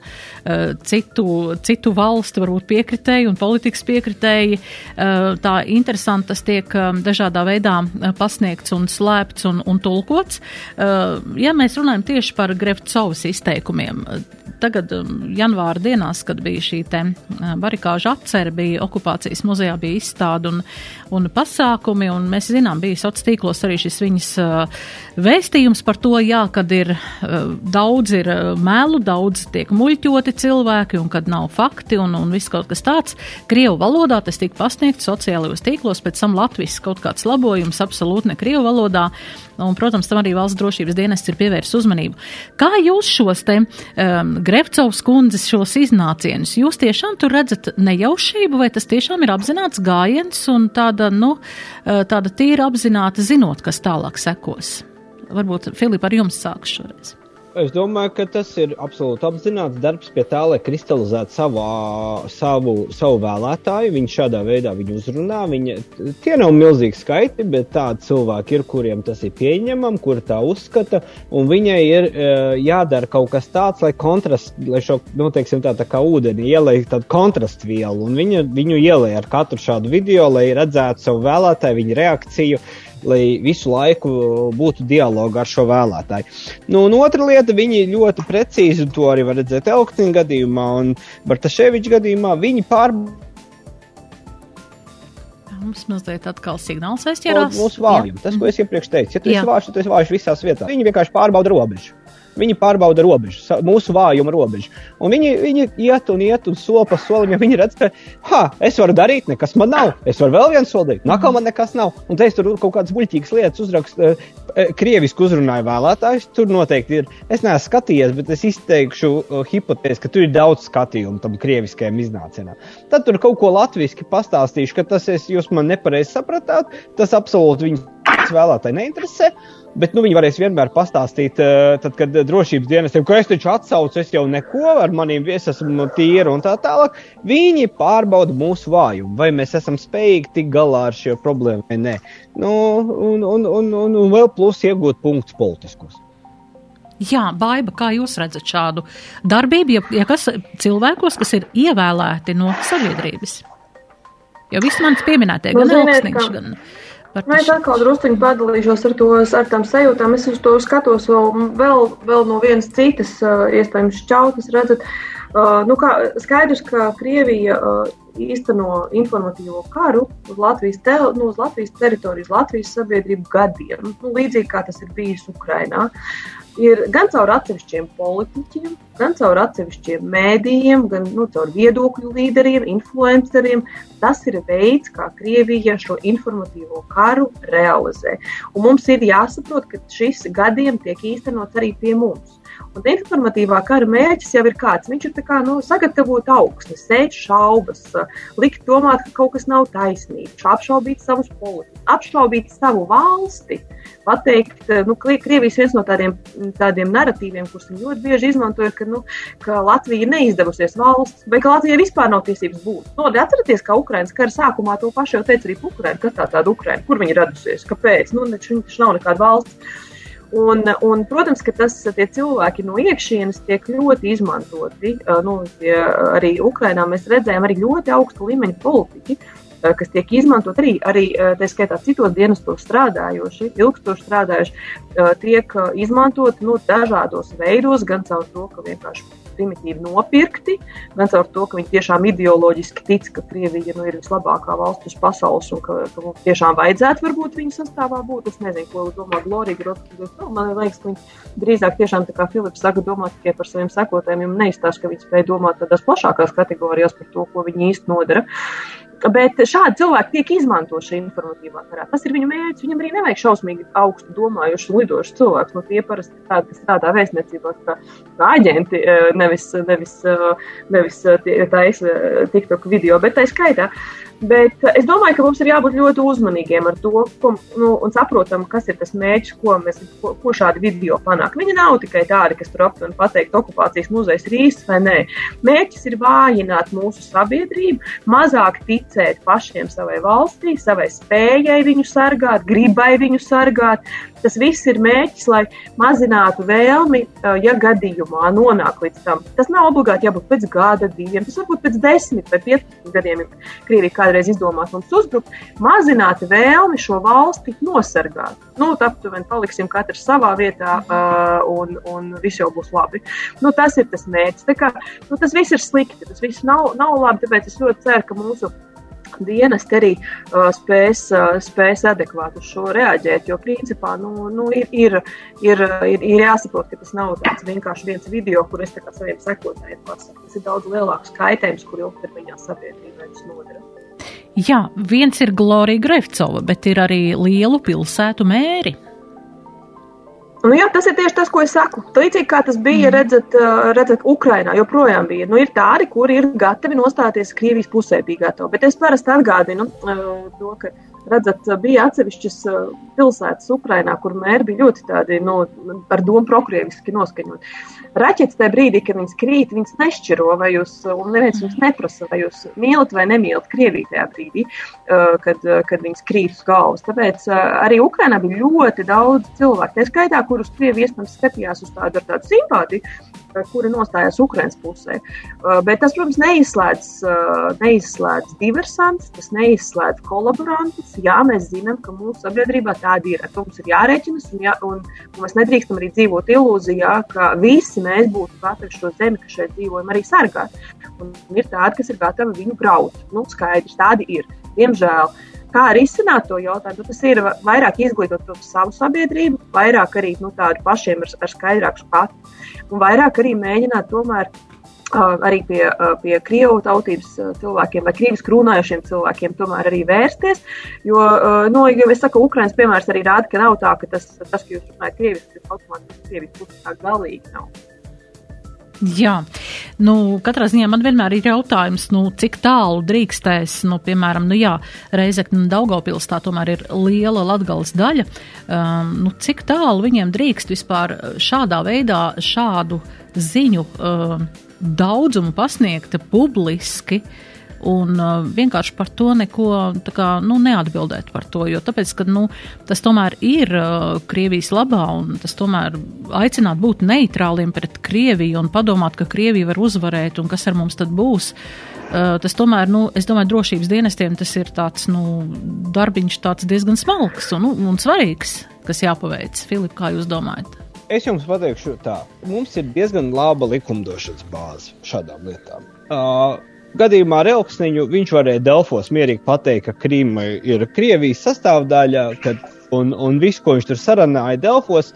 citu, citu valstu varbūt piekritēji un politikas piekritēji. Eh, tā interesanti tas tiek eh, dažādā veidā eh, pasniegts un slēpts un, un tulkots. Ja mēs runājam tieši par Grevcovas izteikumiem, tagad janvāra dienās, kad bija šī te barikāža atcere, bija okupācijas muzejā, bija izstāde un, un pasākumi, un mēs zinām, bija sociālos tīklos arī šis viņas vēstījums par to, jā, kad ir daudz ir melu, daudz tiek muļķoti cilvēki, un kad nav fakti, un, un viss kaut kas tāds. Krievu valodā tas tika pasniegts sociālajos tīklos, pēc tam Latvijas kaut kāds labojums absolūti ne Krievu valodā. Un, protams, tam arī valsts drošības dienests ir pievērsis uzmanību. Kā jūs šos te um, Grevcovs kundzes šos iznācienus, jūs tiešām tur redzat nejaušību, vai tas tiešām ir apzināts gājiens un tāda, nu, uh, tāda tīra apzināta zinot, kas tālāk sekos? Varbūt Filipa ar jums sākšu šoreiz. Es domāju, ka tas ir absolūti apzināts darbs pie tā, lai kristalizētu savu, savu, savu vēlētāju. Viņš šādā veidā viņu uzrunā. Viņa, tie nav milzīgi skaiti, bet tādi cilvēki ir, kuriem tas ir pieņemami, kuri tā uzskata. Viņai ir jādara kaut kas tāds, lai kontrastu, lai šo, nu, teiksim, tā, tā kā ūdeni ielēja tādu kontrastu vielu. Viņa viņu ielēja ar katru šādu video, lai redzētu savu vēlētāju, viņa reakciju lai visu laiku būtu dialogs ar šo vēlētāju. Nu, un otra lieta, viņi ļoti precīzi, un to arī var redzēt Elkstina gadījumā un Bartaševiča gadījumā, viņi pārbauda. Mums mazliet atkal signāls aizķerās. Mūsu vājums, tas, ko es iepriekš teicu, ja tu Jā. esi vājš, tad tu esi vājš visās vietās. Viņi vienkārši pārbauda robežu. Viņi pārbauda robežu, mūsu vājuma robežu. Un viņi, viņi iet un iet un soli pa solim, ja viņi redz, ka, ha, es varu darīt, nekas man nav. Es varu vēl vienu soli darīt, nākamā man nekas nav. Un te es tur kaut kādas muļķīgas lietas uzrakstu, eh, krievisku uzrunāju vēlētājus. Tur noteikti ir. Es neesmu skatījies, bet es izteikšu uh, hipotēzi, ka tur ir daudz skatījumu tam krieviskajam iznācienam. Tad tur kaut ko latviešu pastāstīšu, ka tas es, jūs man nepareizi sapratāt. Tas absolūti viņus fakts vēlētāji neinteresē. Bet nu, viņi varēs vienmēr pastāstīt, uh, tad, kad drošības dienestiem, ka es taču atsaucu, es jau neko ar maniem viesiem esmu tīra un tā tālāk. Viņi pārbauda mūsu vājumu, vai mēs esam spējīgi tikt galā ar šo problēmu vai nē. Nu, un, un, un, un, un vēl plus iegūt punktus politiskos. Jā, Baiba, kā jūs redzat šādu darbību, ja, ja kas cilvēkos, kas ir ievēlēti no sabiedrības? Jo viss manis pieminētie, gan Elksniņš, gan. Nu, es atkal druskuļi padalīšos ar, to, ar tām sajūtām. Es uz to skatos vēl, vēl, vēl no vienas citas, iespējams, šķautnes. Redzat, nu, kā, skaidrs, ka Krievija īsteno informatīvo karu uz Latvijas, te, nu, uz Latvijas teritorijas, Latvijas sabiedrību gadiem, nu, līdzīgi kā tas ir bijis Ukrainā. Ir gan caur atsevišķiem politiķiem, gan caur atsevišķiem mēdījiem, gan nu, caur viedokļu līderiem, influenceriem. Tas ir veids, kā Krievija šo informatīvo karu realizē. Un mums ir jāsaprot, ka šis gadiem tiek īstenots arī pie mums. Un informatīvā kara mērķis jau ir kāds. Viņš ir kā, nu, sagatavot augstu, sēt šaubas, likt domāt, ka kaut kas nav taisnīgs, apšaubīt savus politikus, apšaubīt savu valsti. Pateikt, nu, Krievijas viens no tādiem, tādiem narratīviem, kurus viņi ļoti bieži izmanto, ir, ka, nu, ka Latvija ir neizdevusies valsts, vai ka Latvijai vispār nav tiesības būt. No, nu, atcerieties, ka Ukraiņas kara sākumā to pašu jau teica arī Ukraiņa. Kas tā tāda Ukraiņa? Kur viņa radusies? Kāpēc? Nu, viņš nav nekāda valsts. Un, un, protams, ka tas tie cilvēki no iekšienes tiek ļoti izmantoti. Nu, tie, arī Ukrainā mēs redzējām arī ļoti augstu līmeņu politiķi, kas tiek izmantot arī, arī tā skaitā citos dienestos strādājoši, ilgstoši strādājoši, tiek izmantot nu, dažādos veidos, gan caur to, ka vienkārši primitīvi nopirkti, gan caur to, ka viņi tiešām ideoloģiski tic, ka Krievija nu, ir vislabākā valsts uz pasaules un ka, ka mums tiešām vajadzētu varbūt viņu sastāvā būt. Es nezinu, ko domā Glorija Grotskis. Nu, man liekas, ka viņi drīzāk tiešām, kā Filips saka, domā tikai par saviem sekotājiem, neizstāsta, ka viņi spēj domāt tādās plašākās kategorijās par to, ko viņi īsti nodara. Bet šādi cilvēki tiek izmantoti šajā informatīvā karā. Tas ir viņu mērķis. Viņam arī nevajag šausmīgi augstu domājuši un lidošu cilvēkus. No tie parasti tādi, kas strādā vēstniecībās, kā, kā aģenti, eh, nevis, nevis, eh, nevis eh, taisa TikTok video, bet tā skaitā. Bet es domāju, ka mums ir jābūt ļoti uzmanīgiem ar to, ko, nu, un saprotam, kas ir tas mērķis, ko, mēs, ko, ko šādi video panāk. Viņi nav tikai tādi, kas tur aptuveni pateikt, okupācijas muzejs ir īsts vai nē. Mērķis ir vājināt mūsu sabiedrību, mazāk ticēt pašiem savai valstī, savai spējai viņu sargāt, gribai viņu sargāt, Tas viss ir mēģis, lai mazinātu vēlmi, ja gadījumā nonāk līdz tam. Tas nav obligāti jābūt pēc gada, diviem, tas varbūt pēc desmit vai piecdesmit gadiem, ja Krievija kādreiz izdomās mums uzbrukt, mazināt vēlmi šo valsti nosargāt. Nu, aptuveni paliksim katrs savā vietā un, un viss jau būs labi. Nu, tas ir tas mērķis. Kā, nu, tas viss ir slikti, tas viss nav, nav labi, tāpēc es ļoti ceru, ka mūsu dienesti arī uh, spēs, uh, spēs adekvāti uz šo reaģēt. Jo, principā, nu, nu, ir, ir, ir, ir, ir jāsaprot, ka tas nav tāds vienkārši viens video, kur es saviem sekotājiem pasaku. Tas ir daudz lielāks kaitējums, kur ilgtermiņā sabiedrībai tas nodara. Jā, viens ir Glorija Grefcova, bet ir arī lielu pilsētu mēri. Nu, jā, tas ir tieši tas, ko es saku. Līdzīgi kā tas bija, mm. redzat, redzat Ukrainā, joprojām bija. Nu, ir tādi, kuri ir gatavi nostāties Krievijas pusē, bija gatavi. Bet es parasti atgādinu to, ka redzat, bija atsevišķas pilsētas Ukrainā, kur mēri bija ļoti tādi, nu, ar domu prokrieviski noskaņot. Raķetes tajā brīdī, kad viņas krīt, viņas nešķiro, vai jūs, un neviens jums neprasa, vai jūs mīlat vai nemīlat Krieviju tajā brīdī, kad, kad viņas krīt uz galvas. Tāpēc arī Ukrainā bija ļoti daudz cilvēku, tā skaitā, kurus Krievija iespējams skatījās uz tādu ar tādu simpātiju, kuri nostājās Ukraiņas pusē. Bet tas, protams, neizslēdz, neizslēdz diversantus, tas neizslēdz kolaborantus, jā, mēs zinām, ka mūsu sabiedrībā tāda ir. Ar to mums ir jārēķinas, un, jā, un, un mēs nedrīkstam arī dzīvot ilūzijā, ka visi mēs būtu gatavi šo zemi, kas šeit dzīvojam, arī sargāt. Un ir tādi, kas ir gatavi viņu graut. Nu, skaidrs, tādi ir. Diemžēl. Kā arī izsināt to jautājumu? Nu, tas ir vairāk izglītot savu sabiedrību, vairāk arī nu, tādu pašiem ar, ar skaidrāku skatu, un vairāk arī mēģināt tomēr arī pie, pie krievu tautības cilvēkiem vai krieviski runājošiem cilvēkiem tomēr arī vērsties. Jo, nu, jo es saku, Ukraiņas piemērs arī rāda, ka nav tā, ka tas, tas ka jūs runājat krieviski, tas automātiski krieviski puses tā galīgi nav. Jā, nu, katrā ziņā man vienmēr ir jautājums, nu, cik tālu drīkstēs, nu, piemēram, nu, jā, Reizekna un Daugavpils tā tomēr ir liela latgales daļa, um, nu, cik tālu viņiem drīkst vispār šādā veidā šādu ziņu um, daudzumu pasniegt publiski, uh, un uh, vienkārši par to neko kā, nu, neatbildēt par to, jo tāpēc, ka, nu, tas tomēr ir uh, Krievijas labā un tas tomēr aicināt būt neitrāliem pret Krieviju un padomāt, ka Krievija var uzvarēt un kas ar mums tad būs. Uh, tas tomēr, nu, es domāju, drošības dienestiem tas ir tāds, nu, darbiņš tāds diezgan smalks un, nu, un svarīgs, kas jāpaveic. Filip, kā jūs domājat? Es jums pateikšu tā, mums ir diezgan laba likumdošanas bāze šādām lietām. Uh, gadījumā ar Elksniņu viņš varēja Delfos mierīgi pateikt, ka Krīma ir Krievijas sastāvdaļa, kad, un, un viss, ko viņš tur sarunāja Delfos,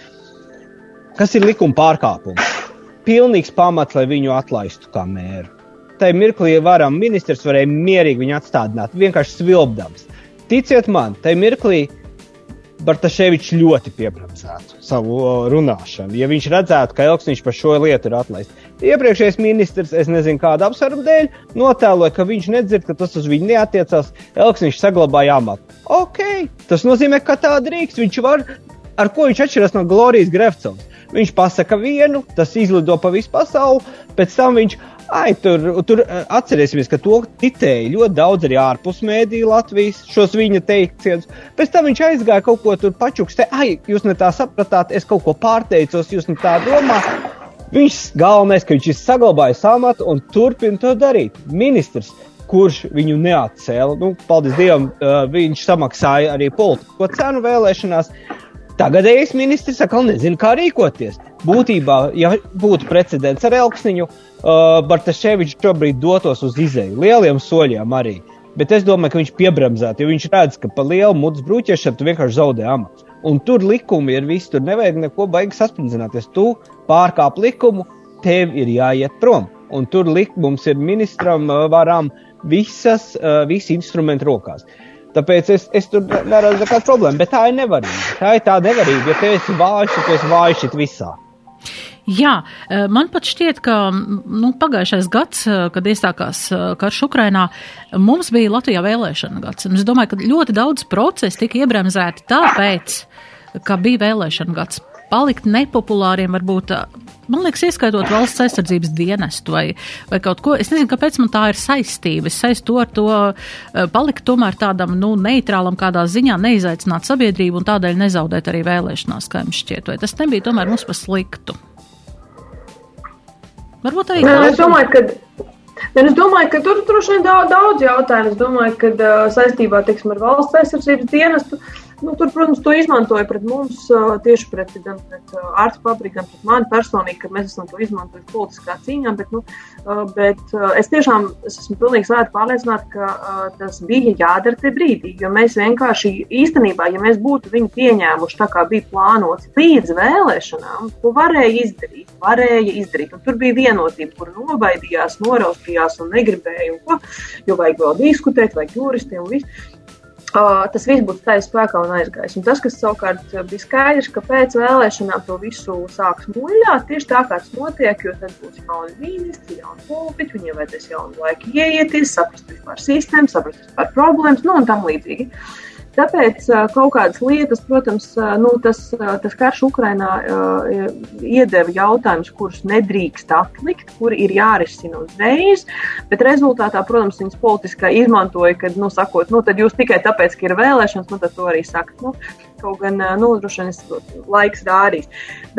kas ir likuma pārkāpums. Pilnīgs pamats, lai viņu atlaistu kā mēru. Tā mirklī varam ministrs varēja mierīgi viņu atstādināt, vienkārši svilpdams. Ticiet man, tajā mirklī Bartaševičs ļoti piebremzētu savu runāšanu, ja viņš redzētu, ka Elksniņš par šo lietu ir atlaists. Iepriekšējais ministrs, es nezinu, kāda apsvēruma dēļ, notēloja, ka viņš nedzird, ka tas uz viņu neatiecās. Elksniņš saglabāja amatu. Ok, tas nozīmē, ka tā drīkst. Viņš var, ar ko viņš atšķiras no Glorijas Grefcovas. Viņš pasaka vienu, tas izlido pa visu pasauli, pēc tam viņš Ai, tur, tur eh, atcerēsimies, ka to citēja ļoti daudz arī ārpus mēdīja Latvijas, šos viņa teicienus. Pēc tam viņš aizgāja kaut ko tur pačukstē. Ai, jūs ne tā sapratāt, es kaut ko pārteicos, jūs ne tā domājat. Viņš galvenais, ka viņš ir saglabājis amatu un turpina to darīt. Ministrs, kurš viņu neatcēla, nu, paldies Dievam, uh, viņš samaksāja arī politisko cenu vēlēšanās. Tagadējais ministrs atkal nezina, kā rīkoties. Būtībā, ja būtu precedents ar Elksniņu, uh, Bartaševičs šobrīd dotos uz izēju lieliem soļiem arī. Bet es domāju, ka viņš piebremzētu, jo viņš redz, ka pa lielu mutes brūķiešanu tu vienkārši zaudē amatu. Un tur likumi ir visi, tur nevajag neko baigi sasprindināties. Tu pārkāp likumu, tev ir jāiet prom. Un tur lik, mums ir ministram uh, varam visas, uh, visi instrumenti rokās. Tāpēc es, es tur neredzu nekādu problēmu, bet tā ir nevarība. Tā ir tā nevarība, ja tu esi vājš, tad tu esi vājš visā. Jā, eh, man pat šķiet, ka nu, pagājušais gads, eh, kad iestākās eh, karš Ukrainā, mums bija Latvijā vēlēšana gads. Un es domāju, ka ļoti daudz procesu tika iebremzēti tāpēc, ka bija vēlēšana gads palikt nepopulāriem, varbūt, man liekas, ieskaitot valsts aizsardzības dienestu vai, vai kaut ko. Es nezinu, kāpēc man tā ir saistība. Es saistu to ar to palikt tomēr tādam, nu, neitrālam kādā ziņā, neizaicināt sabiedrību un tādēļ nezaudēt arī vēlēšanās, kā jums šķiet. Vai tas nebija tomēr mums par sliktu? Varbūt arī. Nē, es domāju, ka. Es domāju, ka tur droši vien daudz, daudz jautājumu. Es domāju, ka uh, saistībā teiksim, ar valsts aizsardzības dienestu uh, Nu, tur, protams, to izmantoja pret mums, tieši pret, gan pret ārstu fabriku, gan pret mani personīgi, ka mēs esam to izmantojuši politiskā cīņā. Bet, nu, bet es tiešām es esmu pilnīgi svēta pārliecināta, ka tas bija jādara te brīdī. Jo mēs vienkārši īstenībā, ja mēs būtu viņu pieņēmuši tā, kā bija plānots līdz vēlēšanām, to varēja izdarīt. Varēja izdarīt. Un tur bija vienotība, kur nobaidījās, noraustījās un negribēja, un ko, jo vajag vēl diskutēt, vajag juristiem un visu. Uh, tas viss būtu tādā spēkā un aizgājis. Un tas, kas savukārt bija skaidrs, ka pēc vēlēšanām to visu sāks muļāt, tieši tā kā tas notiek, jo tad būs jauni ministri, jauni pulpiņi, viņiem vajadzēs jaunu laiku ieieties, saprast vispār sistēmu, saprast vispār problēmas, nu un tam līdzīgi. Uh, Tāpēc kaut kādas lietas, protams, nu, tas, tas karš Ukrainā iedeva jautājumus, kurus nedrīkst atlikt, kuri ir jārisina uzreiz, bet rezultātā, protams, viņas politiskā izmantoja, kad, nu, sakot, nu, tad jūs tikai tāpēc, ka ir vēlēšanas, nu, tad to arī sakat. Nu, Kaut gan, nu, droši vien laiks rādīs.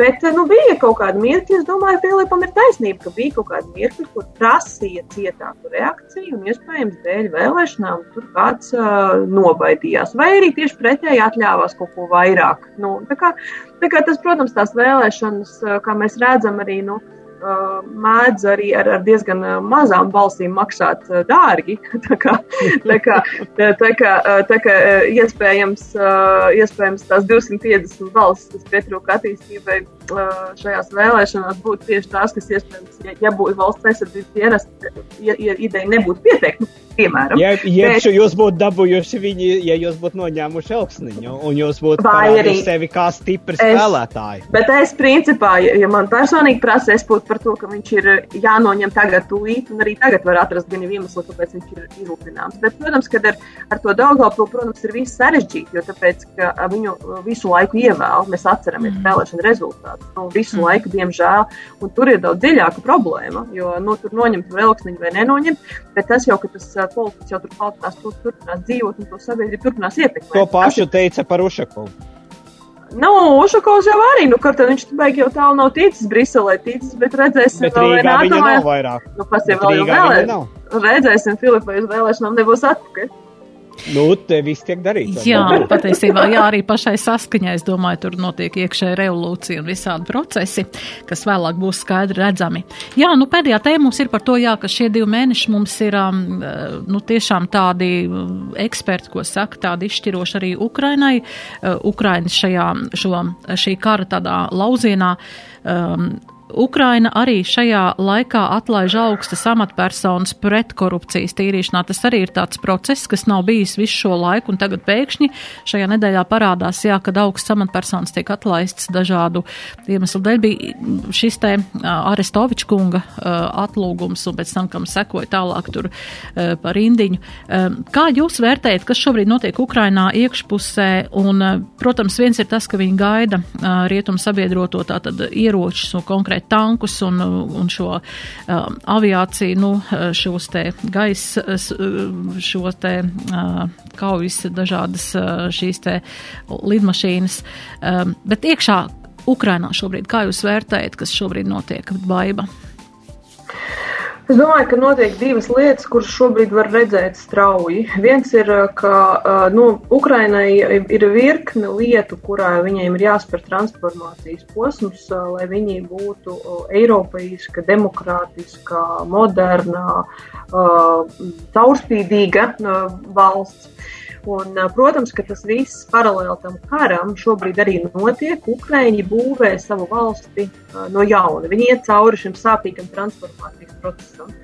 Bet, nu, bija kaut kāda mirkļa, es domāju, Filipam ir taisnība, ka bija kaut kāda mirkļa, kur prasīja cietāku reakciju, un iespējams, dēļ vēlēšanām tur kāds uh, nobaidījās. Vai arī tieši pretēji atļāvās kaut ko vairāk. Nu, tā kā, tā kā tas, protams, tās vēlēšanas, kā mēs redzam, arī. Nu, Uh, mēdz arī ar, ar diezgan mazām balsīm maksāt dārgi. [LAUGHS] tā kā, tā kā, tā kā, tā kā iespējams, iespējams tās 250 balsis, kas pietrūka attīstībai, šajās vēlēšanās būtu tieši tās, kas iespējams, ja, ja būtu valsts aizsardzības dienas, ja, ja ideja nebūtu pieteikta. Piemēram, ja, ja bet, jūs būtu dabūjuši viņu, ja jūs būtu noņēmuši augsniņu, un jūs būtu arī sevi kā stipri spēlētāji. Bet es, principā, ja, ja man personīgi prasa, es būtu par to, ka viņš ir jānoņem tagad tūlīt, un arī tagad var atrast gan iemeslu, kāpēc viņš ir izlūpināms. Bet, protams, kad ar, ar to Daugavpili, protams, ir viss sarežģīti, jo tāpēc, ka viņu visu laiku ievēl, mēs atceramies mm. vēlēšanu rezultātus, nu, visu mm. laiku, diemžēl, un tur ir daudz dziļāka problēma, jo, nu, tur noņemt vēlksniņu vai nenoņemt, bet tas jau, ka tas politiķis jau tur palpinās, tur turpinās dzīvot un to sabiedrību turpinās ietekmēt. To pašu teica par Ušakovu. Nu, Ušakovs jau arī, nu, kad viņš beig jau tālu nav ticis Briselē, ticis, bet redzēsim, bet vēl nav vairāk. Nu, kas jau vēl vēlē. Redzēsim, Filipa, uz vēlēšanām nebūs atpakaļ. Nu, te viss tiek darīts. Jā, patiesībā, jā, arī pašai saskaņai, es domāju, tur notiek iekšēja revolūcija un visādi procesi, kas vēlāk būs skaidri redzami. Jā, nu, pēdējā tēma mums ir par to, jā, ka šie divi mēneši mums ir, um, nu, tiešām tādi um, eksperti, ko saka, tādi izšķiroši arī Ukrainai. Uh, Ukrainas šajā, šo, šī kara tādā lauzienā. Um, Ukraina arī šajā laikā atlaiž augstas amatpersonas pret korupcijas tīrīšanā. Tas arī ir tāds process, kas nav bijis visu šo laiku, un tagad pēkšņi šajā nedēļā parādās, jā, kad augstas amatpersonas tiek atlaistas dažādu iemeslu dēļ. Bija šis te Arestoviča kunga atlūgums, un pēc tam, kam sekoja tālāk tur par indiņu. Kā jūs vērtējat, kas šobrīd notiek Ukrainā iekšpusē, un, protams, viens ir tas, ka viņi gaida rietumu sabiedroto tātad ieročus un konkrēti uzturēt tankus un, un šo uh, aviāciju, nu, šos te gaisa, šo te uh, kaujas dažādas uh, šīs te lidmašīnas. Um, bet iekšā Ukrainā šobrīd, kā jūs vērtējat, kas šobrīd notiek, Baiba? Es domāju, ka notiek divas lietas, kuras šobrīd var redzēt strauji. Viens ir, ka nu, Ukrainai ir virkne lietu, kurā viņiem ir jāspēr transformācijas posms, lai viņi būtu eiropeiska, demokrātiska, moderna, caurspīdīga valsts. Un, protams, ka tas viss paralēli tam karam šobrīd arī notiek. Ukraiņi būvē savu valsti no jauna. Viņi iet cauri šim sāpīgam transformācijas procesam.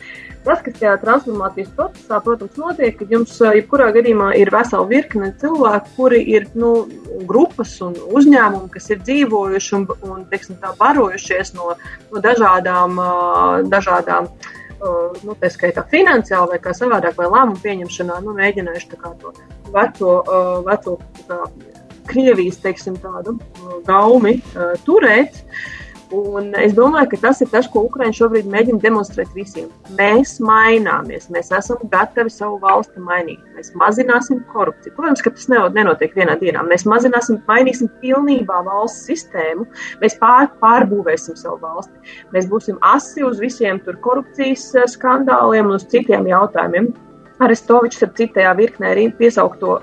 Tas, kas tajā transformācijas procesā, protams, notiek, kad jums jebkurā gadījumā ir vesela virkne cilvēku, kuri ir nu, grupas un uzņēmumi, kas ir dzīvojuši un, un teiksim, barojušies no, no dažādām, dažādām nu, tā skaitā finansiāli vai kā savādāk, vai lēmumu pieņemšanā, nu, mēģinājuši to veco, veco tā, Krievijas, teiksim, tādu gaumi turēt. Un es domāju, ka tas ir tas, ko Ukraiņa šobrīd mēģina demonstrēt visiem. Mēs maināmies, mēs esam gatavi savu valsti mainīt. Mēs mazināsim korupciju. Protams, ka tas nenotiek vienā dienā. Mēs mazināsim, mainīsim pilnībā valsts sistēmu, mēs pār, pārbūvēsim savu valsti. Mēs būsim asi uz visiem korupcijas skandāliem un uz citiem jautājumiem. Arestovičs ar citajā virknē arī piesaukto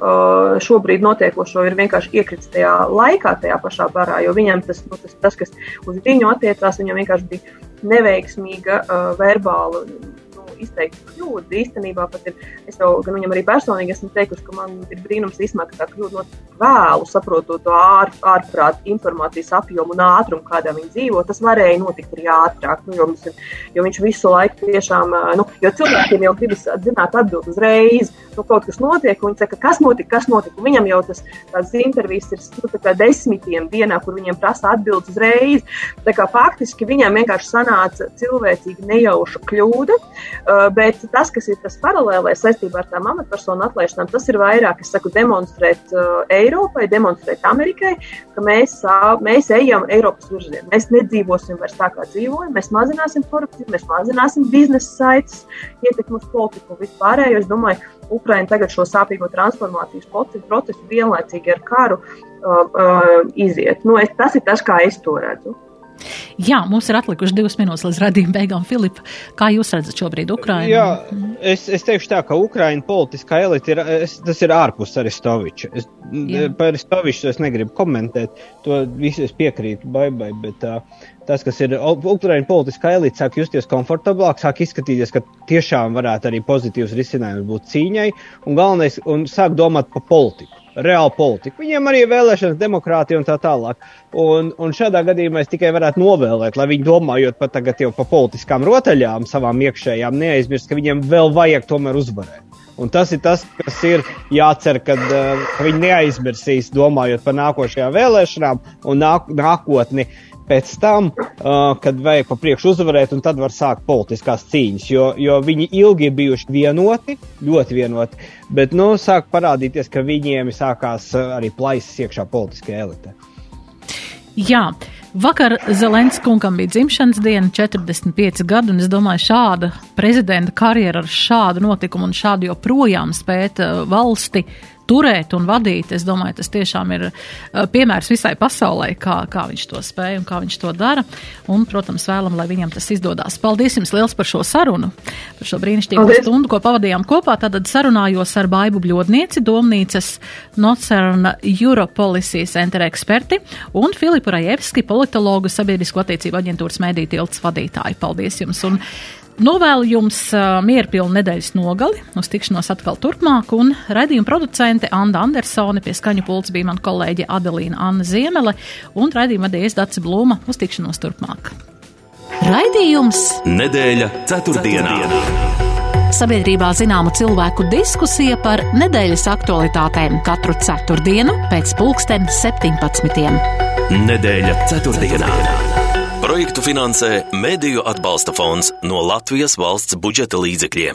šobrīd notiekošo ir vienkārši iekritis tajā laikā, tajā pašā barā, jo viņam tas, nu, tas, tas kas uz viņu attiecās, viņam vienkārši bija neveiksmīga verbāla izteikti kļūdas. Īstenībā pat ir, es jau gan viņam arī personīgi esmu teikusi, ka man ir brīnums īstenībā, ka tā kļūda notika vēlu, saprotot to ār, ārprāt informācijas apjomu un ātrumu, kādā viņi dzīvo. Tas varēja notikt arī ātrāk, nu, jo, ir, jo viņš visu laiku tiešām, nu, jo cilvēkiem jau gribas zināt atbild uzreiz, nu, kaut kas notiek, un viņi saka, kas notika, kas notika. Un viņam jau tas tādas intervijas ir nu, desmitiem dienā, kur viņiem prasa atbildes uzreiz. Tā kā faktiski viņam vienkārši sanāca cilvēcīgi nejauša kļūda. Uh, bet tas, kas ir tas paralēlais saistībā ar tām amatpersonu atlaišanām, tas ir vairāk, es saku, demonstrēt uh, Eiropai, demonstrēt Amerikai, ka mēs, mēs ejam Eiropas virzienā. Mēs nedzīvosim vairs tā, kā dzīvojam, mēs mazināsim korupciju, mēs mazināsim biznesa saites, ietekmi uz politiku un vispārējo. Es domāju, Ukraina tagad šo sāpīgo transformācijas procesu vienlaicīgi ar karu uh, uh, iziet. Nu, es, tas ir tas, kā es to redzu. Jā, mums ir atlikuši divas minūtes līdz radījuma beigām. Filipa, kā jūs redzat šobrīd Ukrainu? Jā, es, es teikšu tā, ka Ukraina politiskā elite ir, es, tas ir ārpus Aristoviča. Es, par Aristoviču es negribu komentēt, to visu es piekrītu baibai, bet uh, tas, kas ir Ukraina politiskā elite, sāk justies komfortablāk, sāk izskatīties, ka tiešām varētu arī pozitīvs risinājums būt cīņai, un galvenais, un sāk domāt par politiku reāla politika. Viņiem arī ir vēlēšanas, demokrātija un tā tālāk. Un, un šādā gadījumā es tikai varētu novēlēt, lai viņi domājot pat tagad jau par politiskām rotaļām, savām iekšējām, neaizmirst, ka viņiem vēl vajag tomēr uzvarēt. Un tas ir tas, kas ir jācer, kad, uh, viņi neaizmirsīs, domājot par nākošajām vēlēšanām un nāk, nākotni. Pēc tam, uh, kad vajag pa priekšu uzvarēt, un tad var sākt politiskās cīņas, jo, jo viņi ilgi ir bijuši vienoti, ļoti vienoti, bet nu, sāk parādīties, ka viņiem sākās arī plaisas iekšā politiskajā elitē. Jā, vakar Zelenskungam bija dzimšanas diena, 45 gadi, un es domāju, šāda prezidenta karjera ar šādu notikumu un šādu joprojām spēt valsti turēt un vadīt. Es domāju, tas tiešām ir uh, piemērs visai pasaulē, kā, kā viņš to spēja un kā viņš to dara. Un, protams, vēlam, lai viņam tas izdodas. Paldies jums liels par šo sarunu, par šo brīnišķīgo stundu, ko pavadījām kopā. Tad sarunājos ar Baibu Bļodnieci, domnīcas Nocerna Europolicy Center eksperti un Filipu Rajevski, politologu sabiedrisko attiecību aģentūras mēdī tilts vadītāju. Paldies jums! Un Novēlu jums mierpilnu nedēļas nogali, uz tikšanos atkal turpmāk, un raidījuma producente Anna Andersone pie skaņu pults bija man kolēģe Adelīna Anna Ziemele, un raidījuma vadījies Daci Blūma uz tikšanos turpmāk. Raidījums Nedēļa ceturtdienā. Sabiedrībā zināma cilvēku diskusija par nedēļas aktualitātēm katru ceturtdienu pēc pulksten 17. Nedēļa ceturtdienā. ceturtdienā. Projektu finansē Mēdīju atbalsta fonds no Latvijas valsts budžeta līdzekļiem.